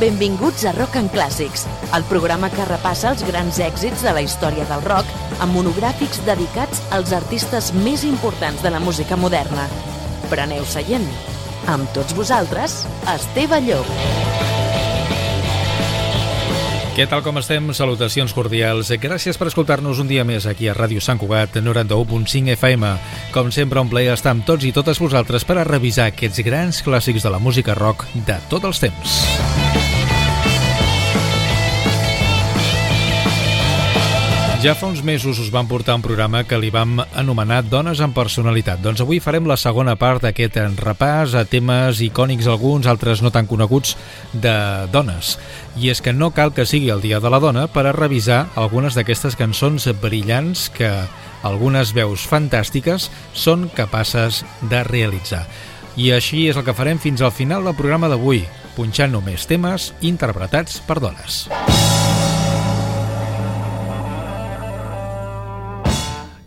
Benvinguts a Rock and Clàssics, el programa que repassa els grans èxits de la història del rock amb monogràfics dedicats als artistes més importants de la música moderna. Preneu seient. Amb tots vosaltres, Esteve Llop. Què tal com estem? Salutacions cordials. Gràcies per escoltar-nos un dia més aquí a Ràdio Sant Cugat 91.5 FM. Com sempre, un plaer estar amb tots i totes vosaltres per a revisar aquests grans clàssics de la música rock de tots els temps. Ja fa uns mesos us vam portar un programa que li vam anomenar Dones amb personalitat. Doncs avui farem la segona part d'aquest repàs a temes icònics alguns, altres no tan coneguts, de dones. I és que no cal que sigui el Dia de la Dona per a revisar algunes d'aquestes cançons brillants que algunes veus fantàstiques són capaces de realitzar. I així és el que farem fins al final del programa d'avui, punxant només temes interpretats per dones.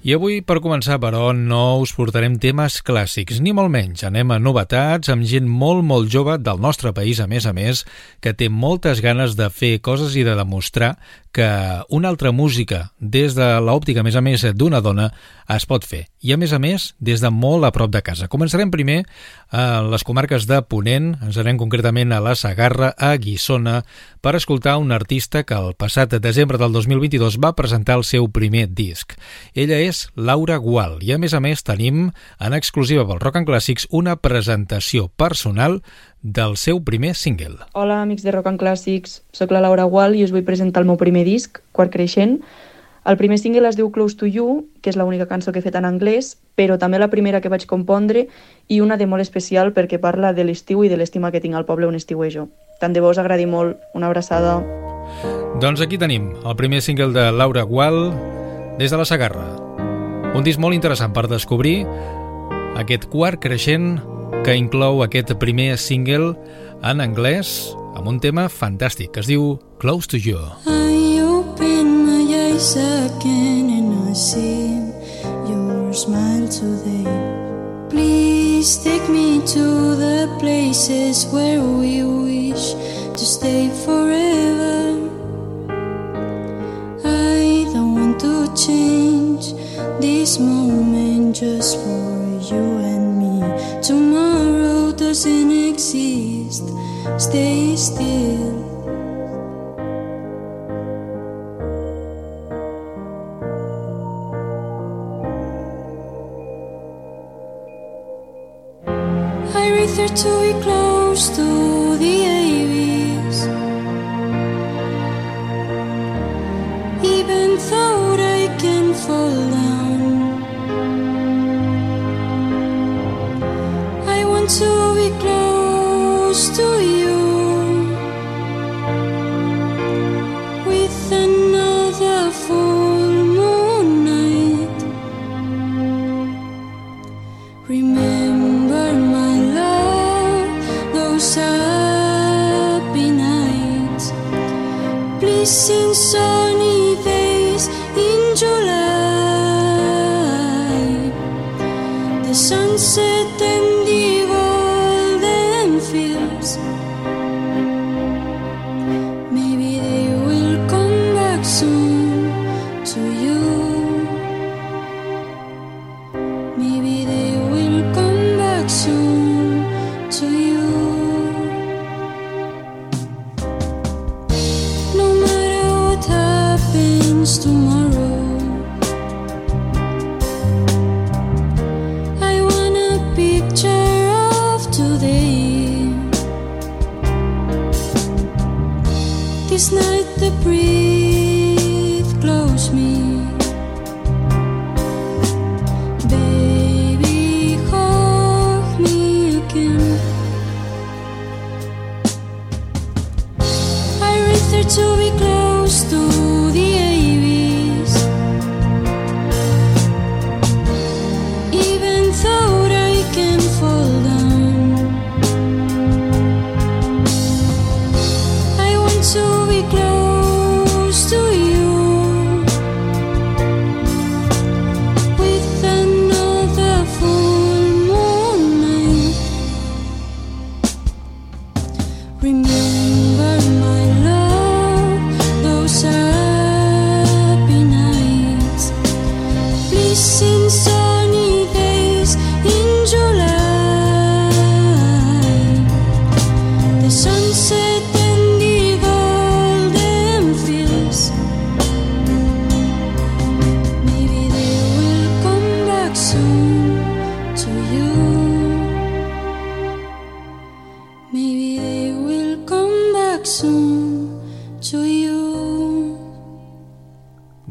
I avui, per començar, però, no us portarem temes clàssics, ni molt menys. Anem a novetats, amb gent molt, molt jove del nostre país, a més a més, que té moltes ganes de fer coses i de demostrar que una altra música, des de l'òptica, a més a més, d'una dona, es pot fer. I, a més a més, des de molt a prop de casa. Començarem primer a les comarques de Ponent, ens anem concretament a la Sagarra, a Guissona, per escoltar un artista que el passat desembre del 2022 va presentar el seu primer disc. Ella és Laura Gual i, a més a més, tenim en exclusiva pel Rock and Clàssics una presentació personal del seu primer single. Hola, amics de Rock and Clàssics. Soc la Laura Gual i us vull presentar el meu primer disc, Quart Creixent. El primer single es diu Close to You, que és l'única cançó que he fet en anglès, però també la primera que vaig compondre i una de molt especial perquè parla de l'estiu i de l'estima que tinc al poble on estiuejo. Tant de bo us agradi molt. Una abraçada. Doncs aquí tenim el primer single de Laura Gual des de la Sagarra. Un disc molt interessant per descobrir aquest quart creixent que inclou aquest primer single en anglès amb un tema fantàstic que es diu Close to You. I eyes again and I see your smile today Please take me to the places where we wish to stay forever I don't want to change this moment just for you and me. Tomorrow doesn't exist. Stay still. To be close to the abyss. sing so.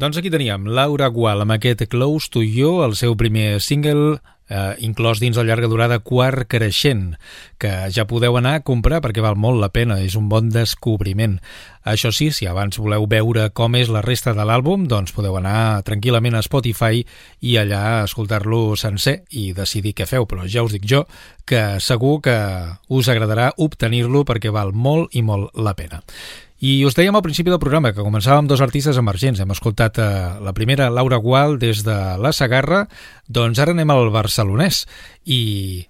Doncs aquí teníem Laura Gual amb aquest Close to You, el seu primer single eh, inclòs dins la llarga durada Quart Creixent, que ja podeu anar a comprar perquè val molt la pena, és un bon descobriment. Això sí, si abans voleu veure com és la resta de l'àlbum, doncs podeu anar tranquil·lament a Spotify i allà escoltar-lo sencer i decidir què feu, però ja us dic jo que segur que us agradarà obtenir-lo perquè val molt i molt la pena. I us dèiem al principi del programa que començàvem dos artistes emergents. Hem escoltat eh, la primera, Laura Gual, des de la Sagarra. Doncs ara anem al barcelonès. I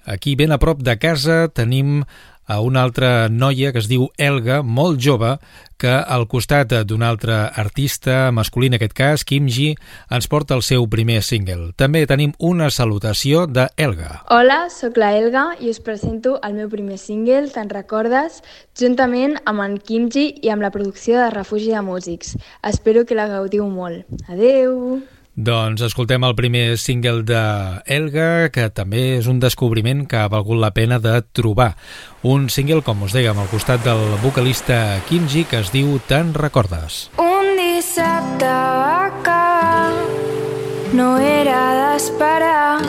aquí, ben a prop de casa, tenim a una altra noia que es diu Elga, molt jove, que al costat d'un altre artista masculí, en aquest cas, Kim Ji, ens porta el seu primer single. També tenim una salutació de Elga. Hola, sóc la Elga i us presento el meu primer single, Te'n recordes?, juntament amb en Kimji i amb la producció de Refugi de Músics. Espero que la gaudiu molt. Adeu! Doncs escoltem el primer single de Elga, que també és un descobriment que ha valgut la pena de trobar. Un single, com us dèiem, al costat del vocalista Kimji, que es diu Te'n recordes. Un dissabte va acabar, no era d'esperar,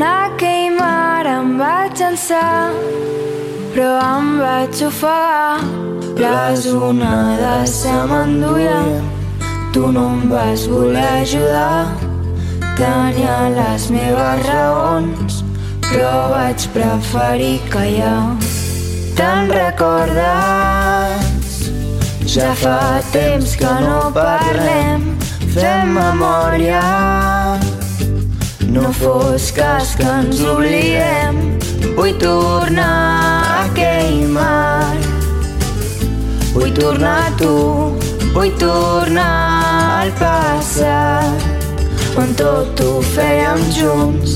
d'aquell mar em vaig llançar, però em vaig ofegar, les onades se m'enduien Tu no em vas voler ajudar. Tenia les meves raons Però vaig preferir callar. Te'n recordes? Ja fa temps que no parlem. Fem memòria. No fos cas que ens oblidem. Vull tornar a aquell mar. Vull tornar a tu. Vull tornar al passat on tot ho fèiem junts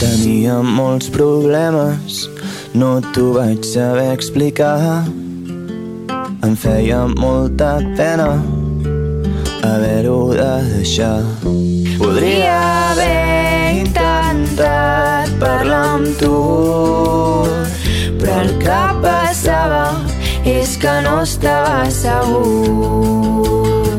Tenia molts problemes, no t'ho vaig saber explicar. Em feia molta pena haver-ho de deixar. Podria haver intentat parlar amb tu, però el que passava és que no estava segur.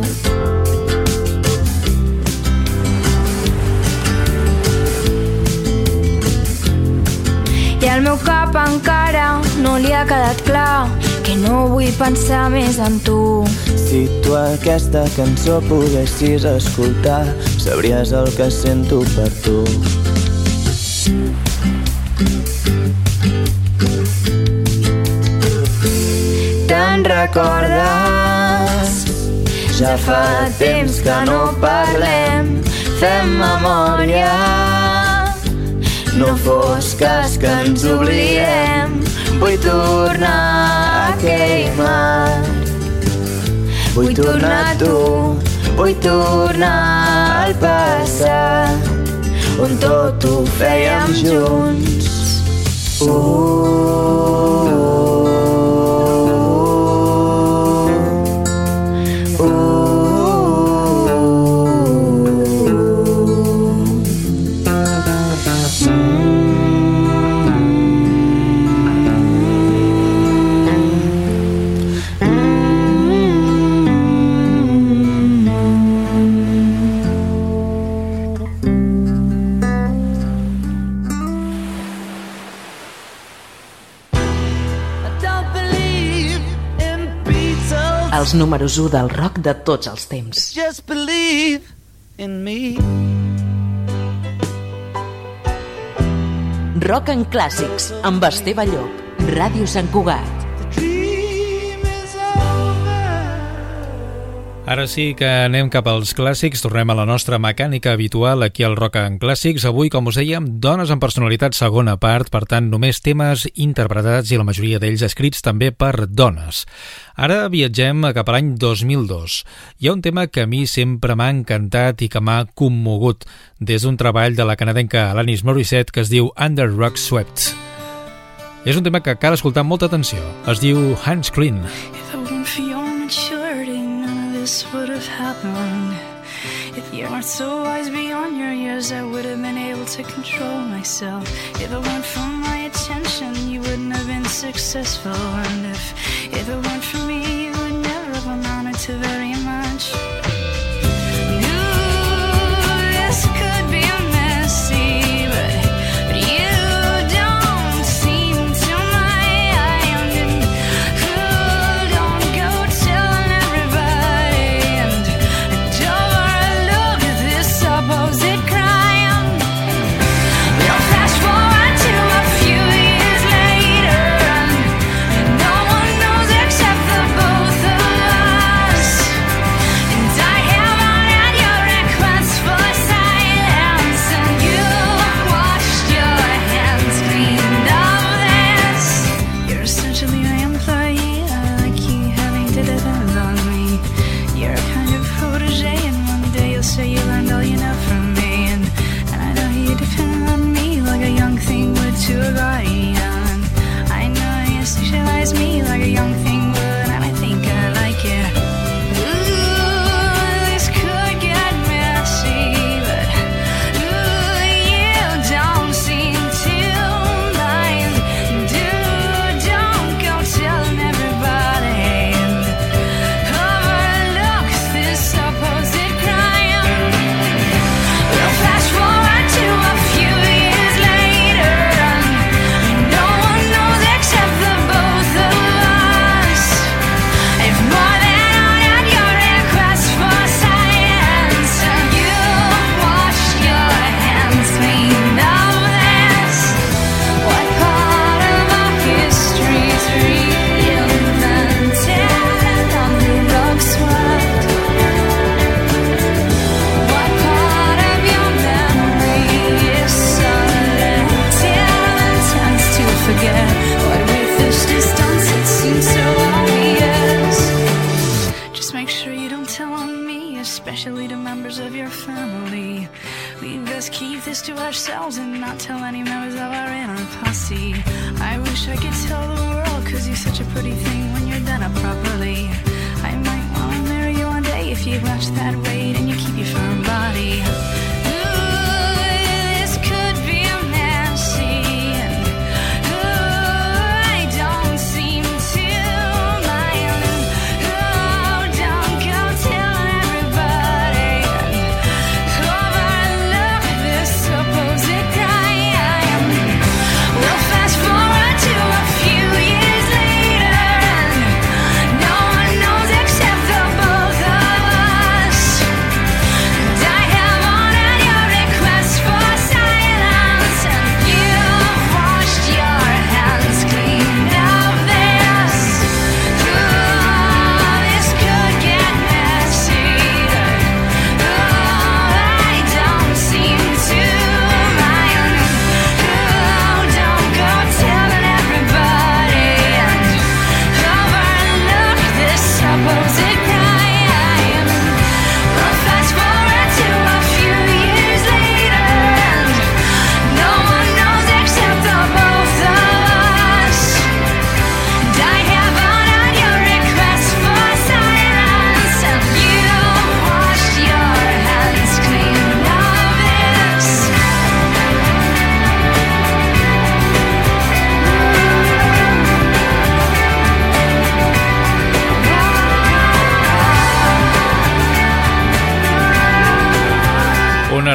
I al meu cap encara no li ha quedat clar que no vull pensar més en tu. Si tu aquesta cançó poguessis escoltar, sabries el que sento per tu. Recordes? Ja fa temps que no parlem, fem memòria. No fos cas que ens oblidem, vull tornar a aquell mar. Vull tornar a tu, vull tornar al passat, on tot ho fèiem junts. Uh, els números 1 del rock de tots els temps. Just believe in me. Rock en clàssics amb Esteve Llop, Ràdio Sant Cugat. Ara sí que anem cap als clàssics, tornem a la nostra mecànica habitual aquí al Rock en Clàssics. Avui, com us dèiem, dones amb personalitat segona part, per tant, només temes interpretats i la majoria d'ells escrits també per dones. Ara viatgem cap a l'any 2002. Hi ha un tema que a mi sempre m'ha encantat i que m'ha commogut des d'un treball de la canadenca Alanis Morissette que es diu Under Rock Swept. És un tema que cal escoltar amb molta atenció. Es diu Hands Clean. If it this would have happened. If you weren't so wise beyond your years, I would have been able to control myself. If it weren't for my attention, you wouldn't have been successful. And if, if it weren't for me, you would never have amounted to very much. especially to members of your family. We best keep this to ourselves and not tell any members of our inner posse. I wish I could tell the world, cause you're such a pretty thing when you're done up properly. I might wanna marry you one day if you watch that weight and you keep your firm body.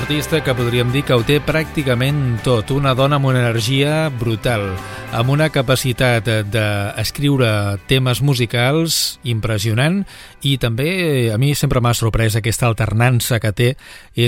Artista que podríem dir que ho té pràcticament tot, una dona amb una energia brutal, amb una capacitat d'escriure temes musicals impressionant i també a mi sempre m'ha sorprès aquesta alternança que té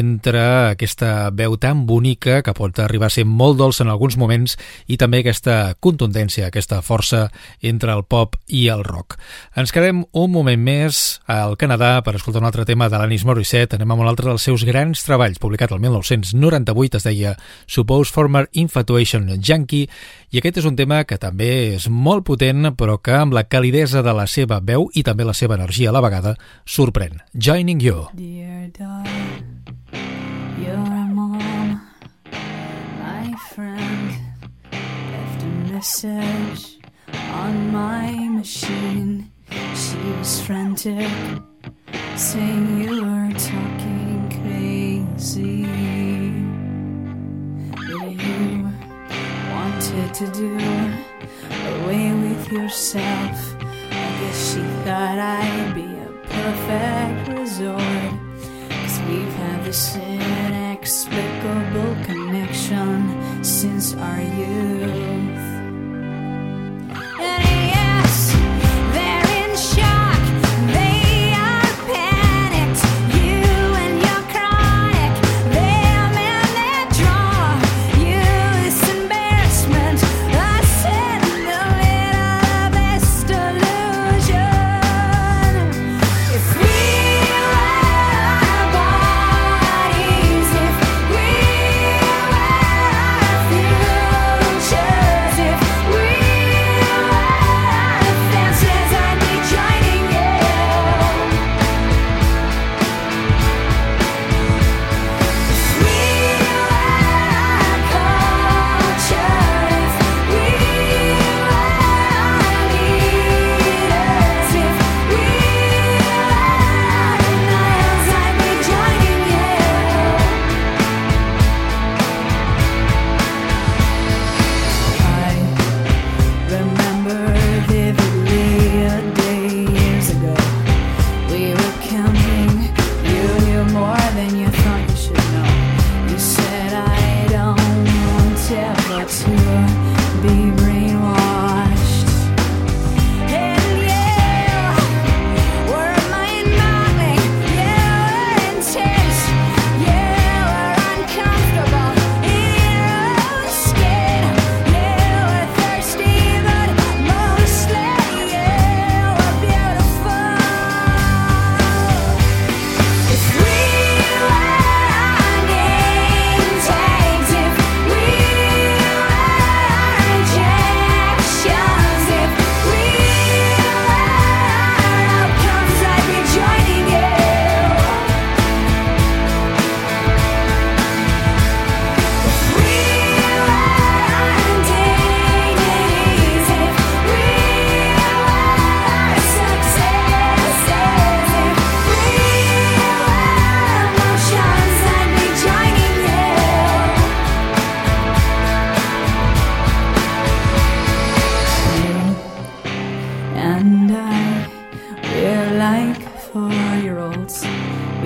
entre aquesta veu tan bonica que pot arribar a ser molt dolça en alguns moments i també aquesta contundència, aquesta força entre el pop i el rock. Ens quedem un moment més al Canadà per escoltar un altre tema de l'Anis Morissette. Anem amb un altre dels seus grans treballs, publicat el 1998, es deia Suppose Former Infatuation Junkie, i aquest és un tema que també és molt potent, però que amb la calidesa de la seva veu i també la seva energia a la vegada sorprèn. Joining You. Dear darling, your mom, my friend, left a message on my machine. She was frantic, saying you were talking see what you wanted to do away with yourself. I guess she thought I'd be a perfect resort. Cause we've had this inexplicable connection since our youth.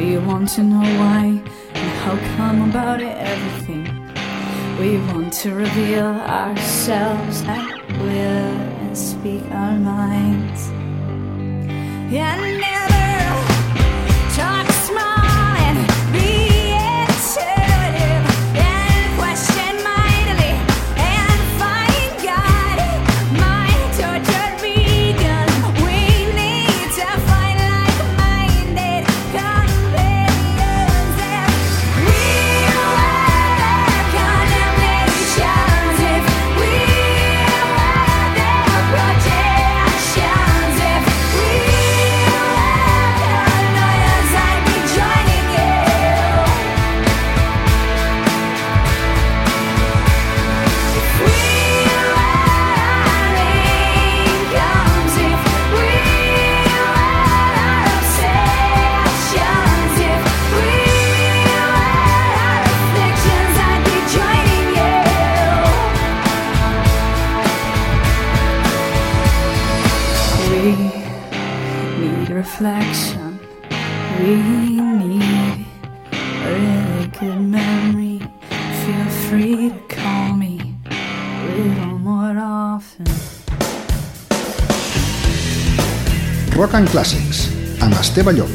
We want to know why and how come about it, everything. We want to reveal ourselves at will and speak our minds. Yeah, Rock and Classics, amb Esteve Llop.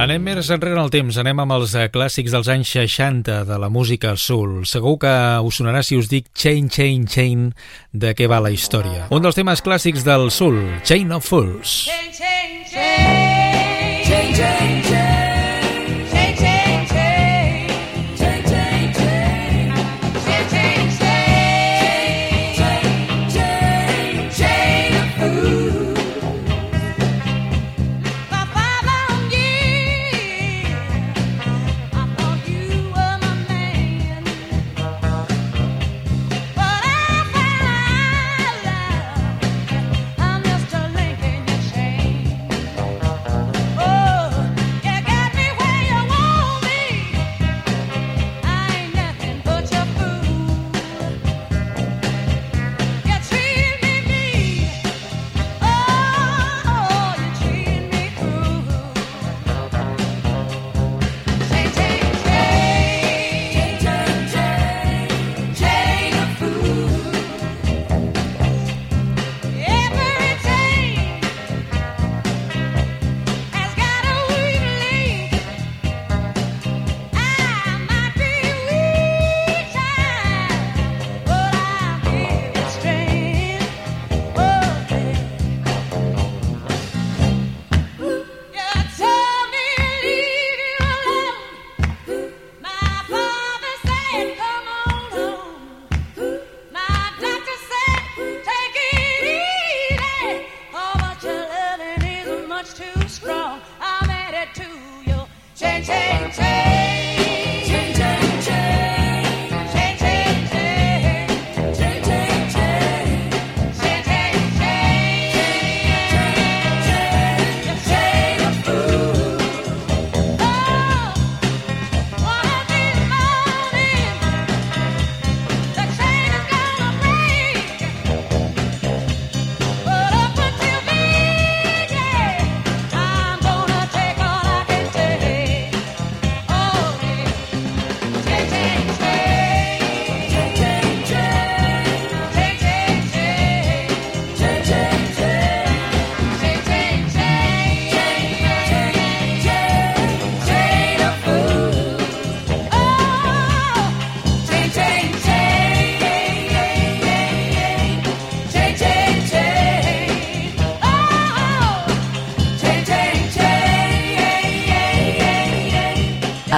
Anem més enrere el temps, anem amb els eh, clàssics dels anys 60 de la música sul. Segur que us sonarà si us dic Chain, Chain, Chain, de què va la història. Un dels temes clàssics del sul, Chain of Fools. Chain, chain, chain.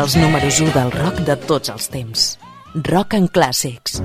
dels números 1 del rock de tots els temps. Rock en clàssics.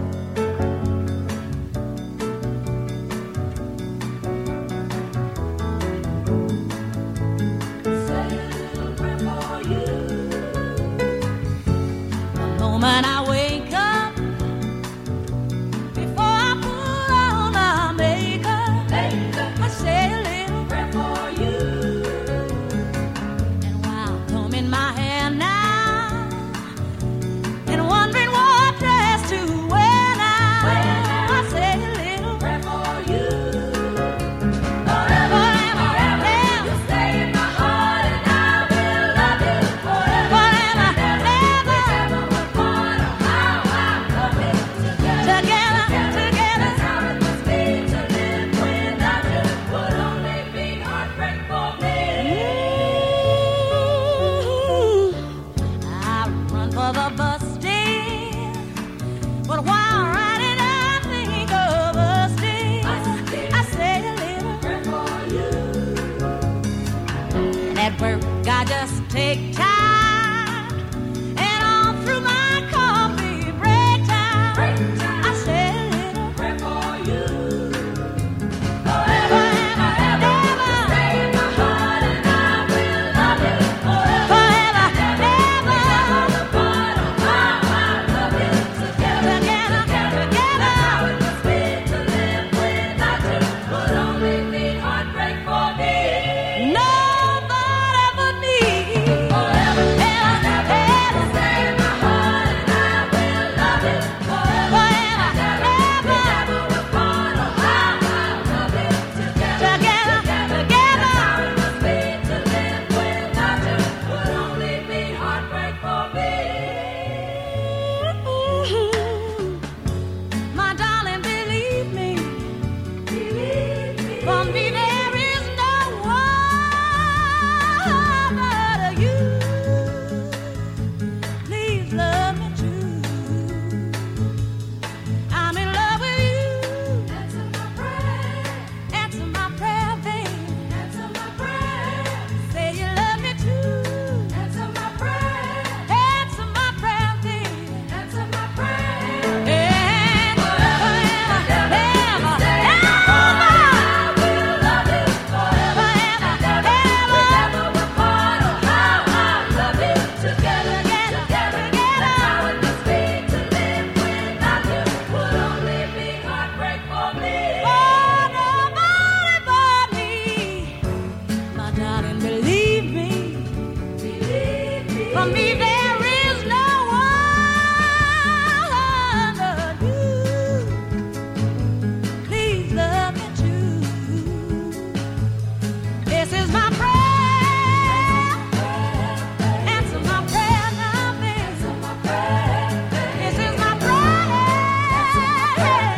from me.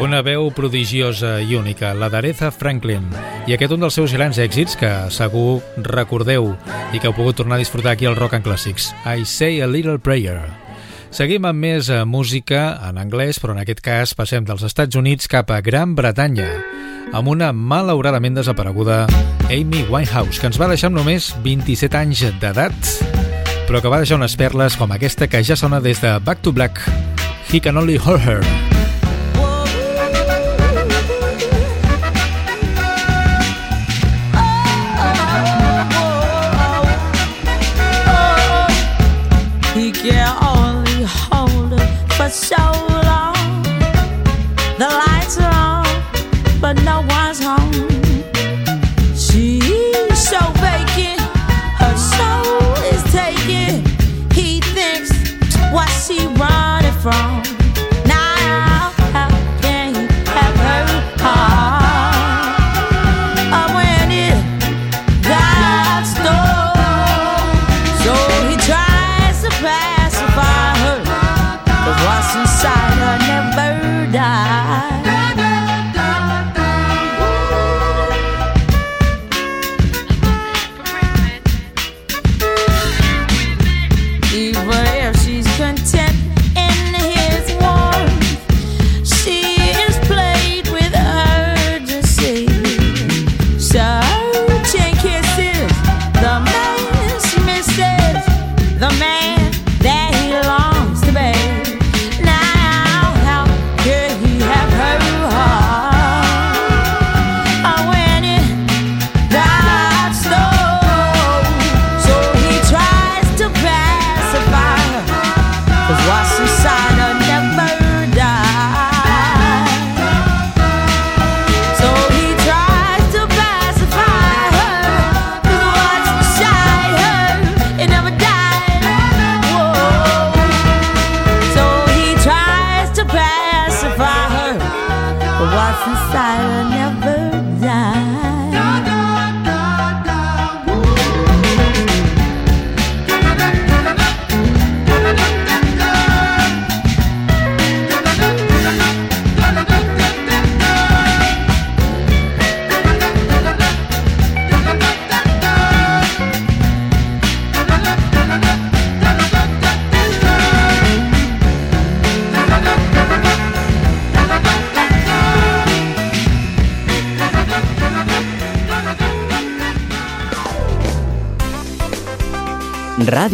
Una veu prodigiosa i única, la d'Aretha Franklin. I aquest un dels seus grans èxits que segur recordeu i que heu pogut tornar a disfrutar aquí al Rock and Classics. I Say a Little Prayer. Seguim amb més eh, música en anglès, però en aquest cas passem dels Estats Units cap a Gran Bretanya amb una malauradament desapareguda Amy Winehouse, que ens va deixar amb només 27 anys d'edat, però que va deixar unes perles com aquesta que ja sona des de Back to Black, He Can Only Hold Her.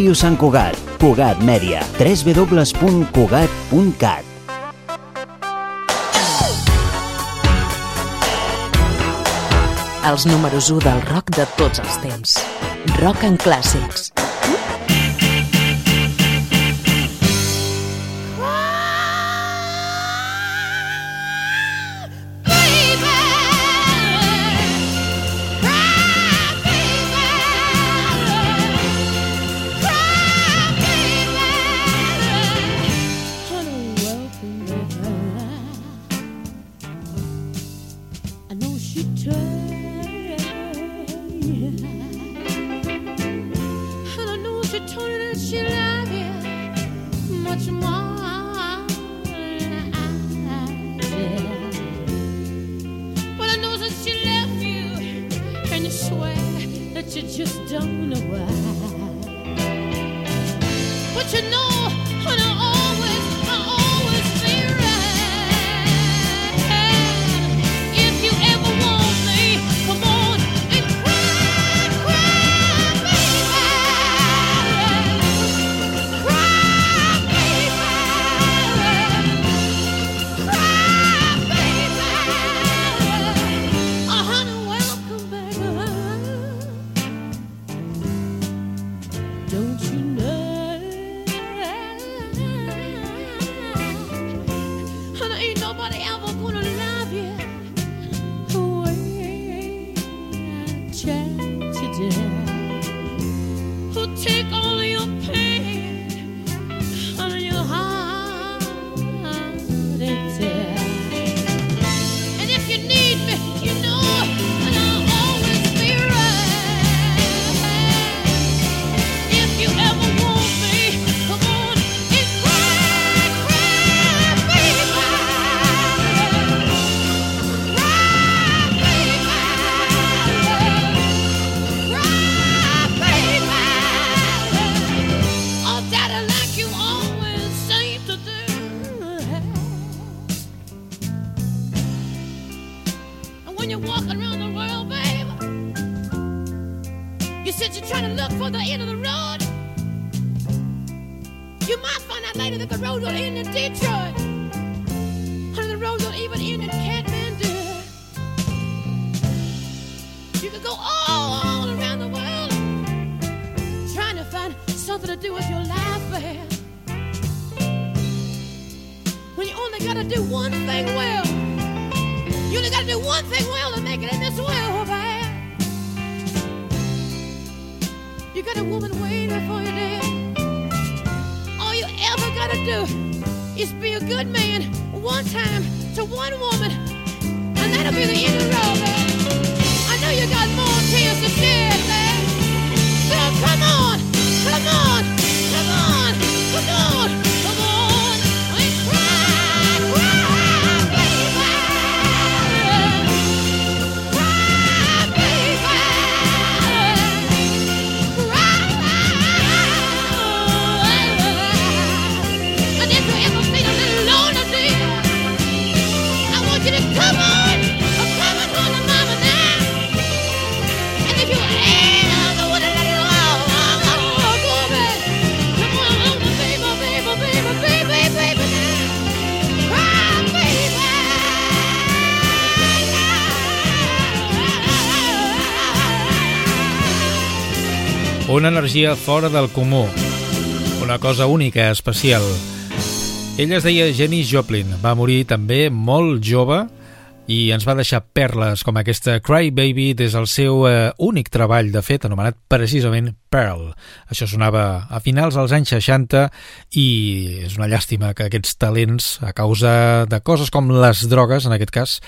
Ràdio Sant Cugat, Cugat Mèdia, www.cugat.cat. Els números 1 del rock de tots els temps. Rock en clàssics. Out later that the road will end in Detroit. And the road will even end in Kathmandu. You could go all around the world trying to find something to do with your life, babe. When you only gotta do one thing well. You only gotta do one thing well to make it in this world, babe. You got a woman waiting for you there. Gotta do is be a good man one time to one woman, and that'll be the end of the road. I know you got more tears to shed, babe. So come on, come on, come on, come on, Una energia fora del comú. Una cosa única, especial. Ella es deia Jenny Joplin. Va morir també molt jove i ens va deixar perles com aquesta Cry Baby des del seu eh, únic treball, de fet, anomenat precisament Pearl. Això sonava a finals dels anys 60 i és una llàstima que aquests talents, a causa de coses com les drogues, en aquest cas,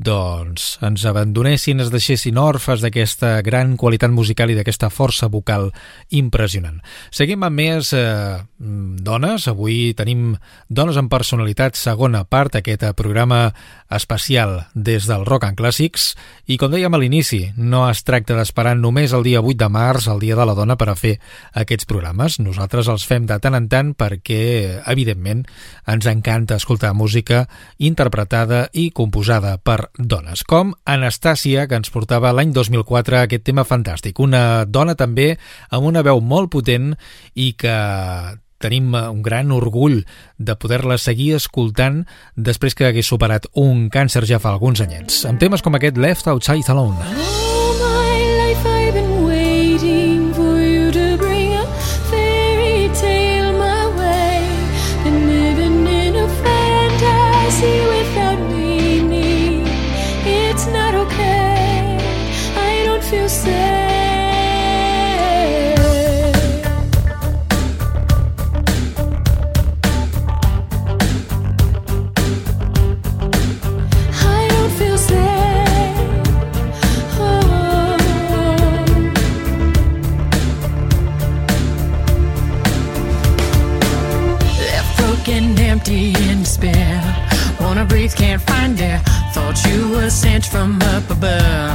doncs ens abandonessin, es deixessin orfes d'aquesta gran qualitat musical i d'aquesta força vocal impressionant. Seguim amb més eh, dones. Avui tenim dones amb personalitat segona part, aquest programa especial des del Rock and Clàssics. I com dèiem a l'inici, no es tracta d'esperar només el dia 8 de març, el Dia de la Dona, per a fer aquests programes. Nosaltres els fem de tant en tant perquè, evidentment, ens encanta escoltar música interpretada i composada per dones, com Anastàcia, que ens portava l'any 2004 aquest tema fantàstic. Una dona també amb una veu molt potent i que tenim un gran orgull de poder-la seguir escoltant després que hagués superat un càncer ja fa alguns anyets, amb temes com aquest Left Outside Alone. All find. Thought you were sent from up above,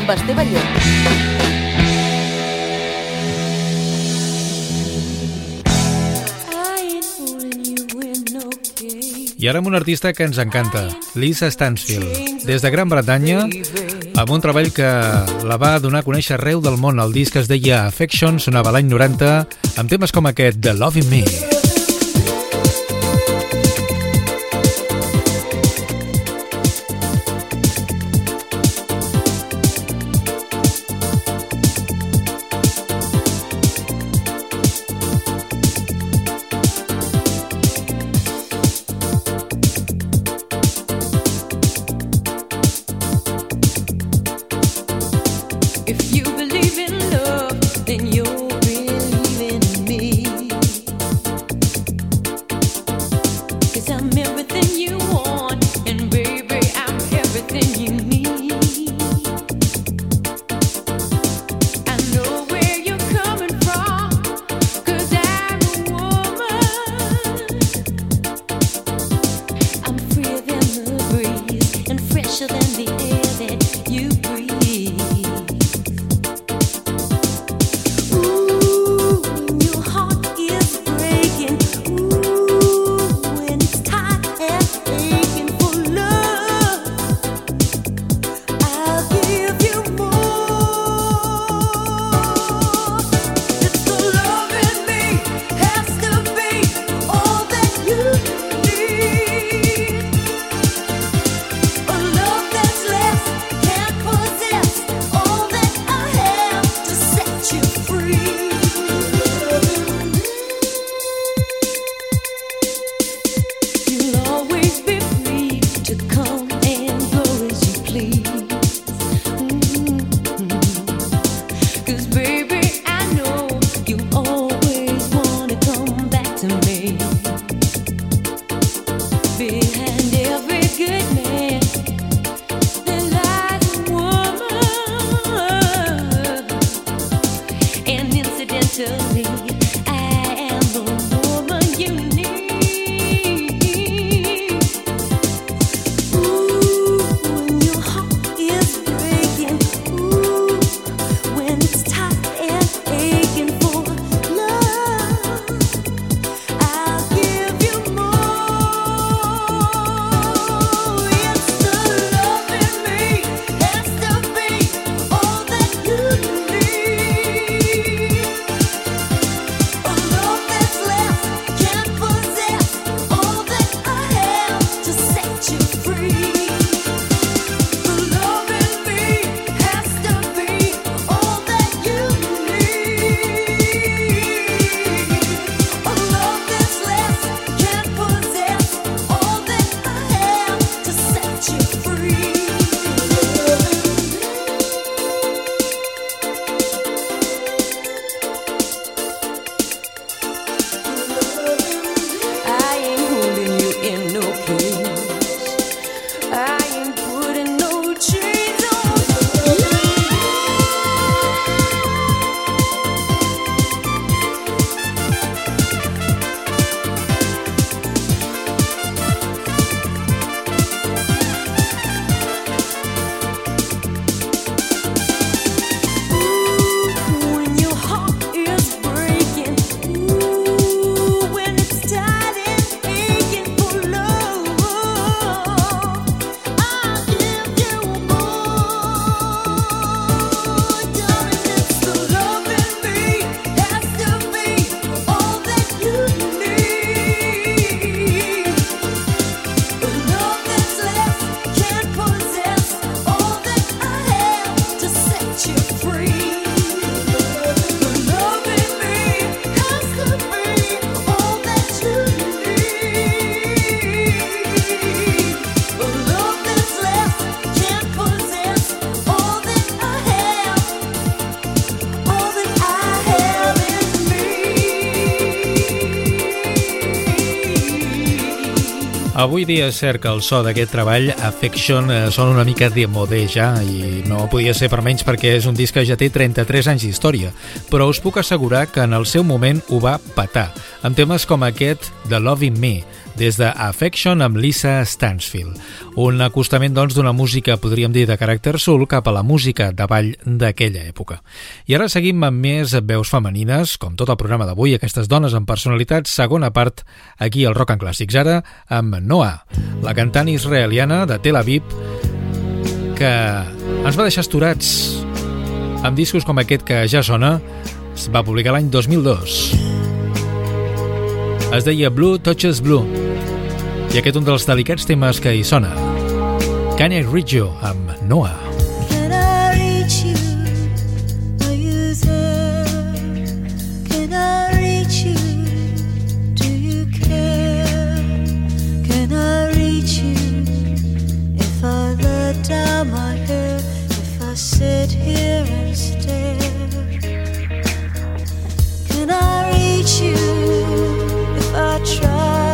amb Esteve Llop. I ara amb un artista que ens encanta, Lisa Stansfield, des de Gran Bretanya, amb un treball que la va donar a conèixer arreu del món. El disc es deia Affection, sonava l'any 90, amb temes com aquest, The Loving Me. me. Avui dia és cert que el so d'aquest treball, Affection, eh, sona una mica de modé ja, i no podia ser per menys perquè és un disc que ja té 33 anys d'història, però us puc assegurar que en el seu moment ho va patar, amb temes com aquest de Loving Me, des de Affection amb Lisa Stansfield. Un acostament, doncs, d'una música, podríem dir, de caràcter soul cap a la música de ball d'aquella època. I ara seguim amb més veus femenines, com tot el programa d'avui, aquestes dones amb personalitat, segona part, aquí al Rock and Clàssics. Ara amb Noah, la cantant israeliana de Tel Aviv, que ens va deixar esturats amb discos com aquest que ja sona, es va publicar l'any 2002. Es deia Blue Touches Blue, i aquest un dels delicats temes que hi sona. Reach You? Amb Noah. Here and stare, can I reach you? If I try,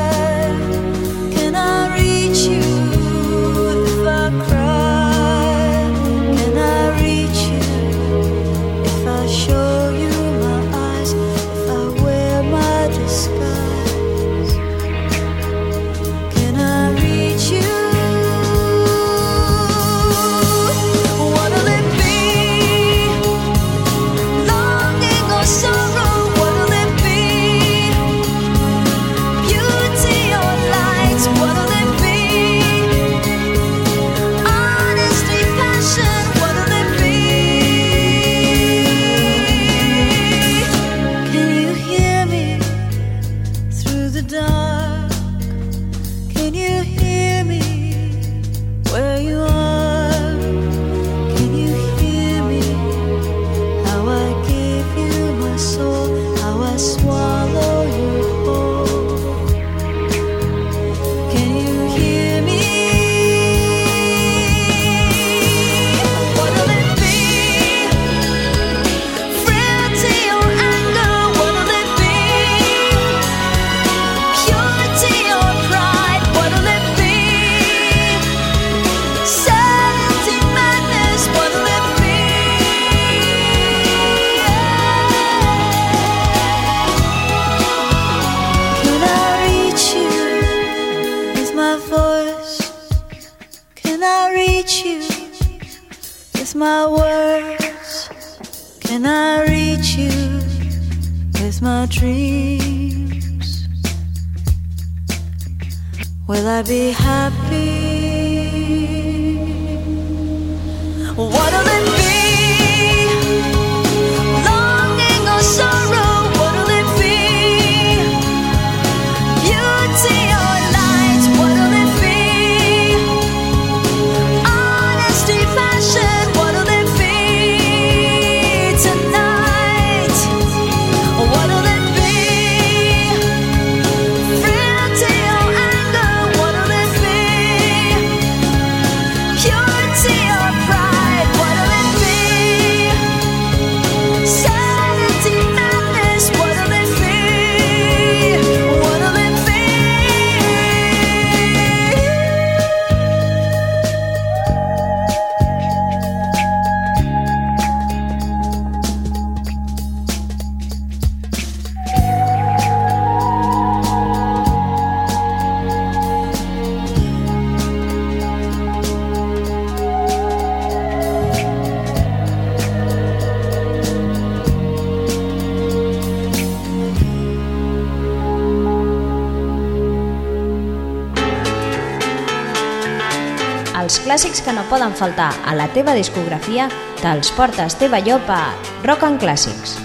faltar a la teva discografia, te'ls portes teva llop a Rock and Classics.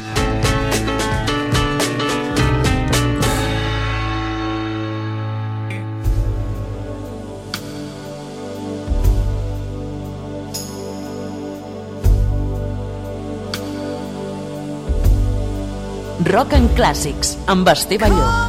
Rock and Clàssics, amb Esteve Llop.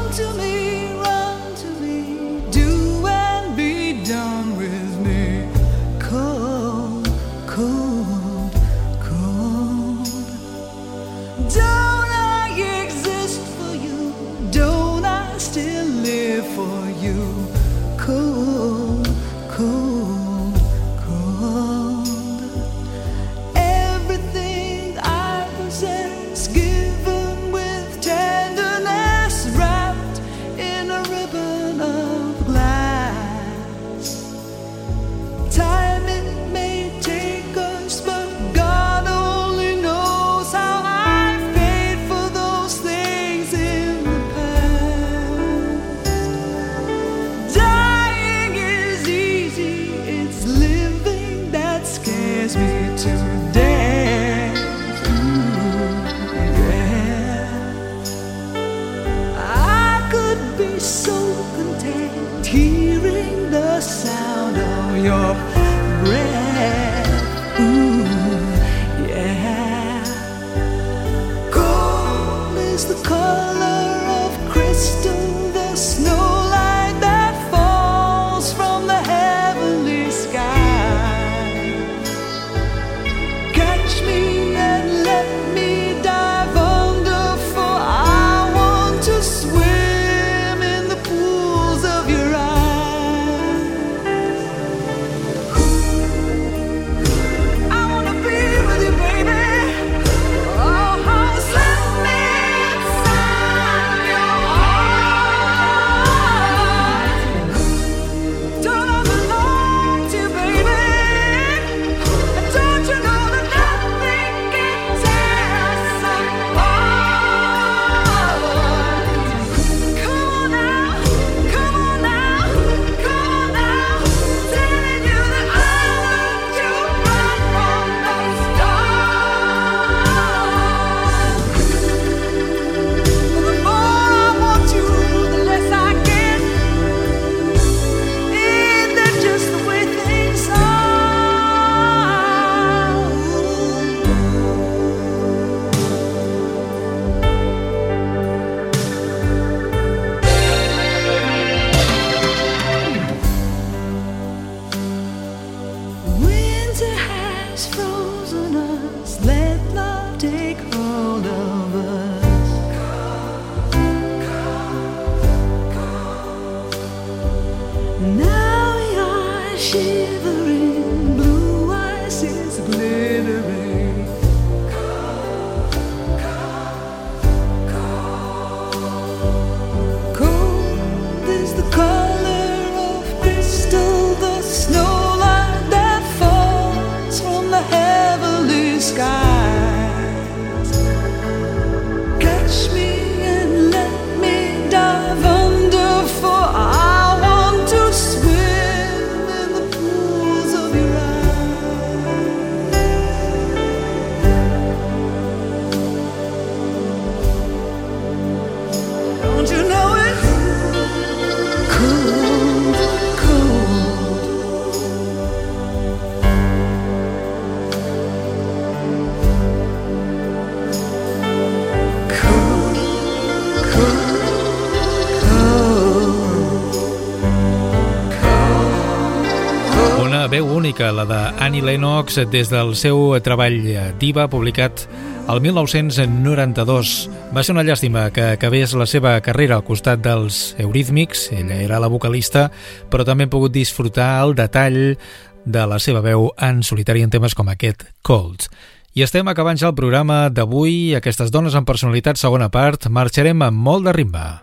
música, la de Annie Lennox, des del seu treball Diva, publicat el 1992. Va ser una llàstima que acabés la seva carrera al costat dels Eurítmics, ella era la vocalista, però també hem pogut disfrutar el detall de la seva veu en solitari en temes com aquest Cold. I estem acabant ja el programa d'avui, aquestes dones amb personalitat segona part, marxarem amb molt de rimba.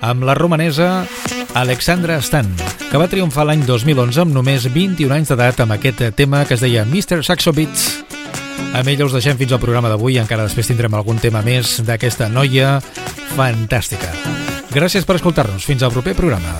Amb la romanesa... Alexandra Stan, que va triomfar l'any 2011 amb només 21 anys d'edat amb aquest tema que es deia Mr. Saxo Beats. Amb ella us deixem fins al programa d'avui, encara després tindrem algun tema més d'aquesta noia fantàstica. Gràcies per escoltar-nos. Fins al proper programa.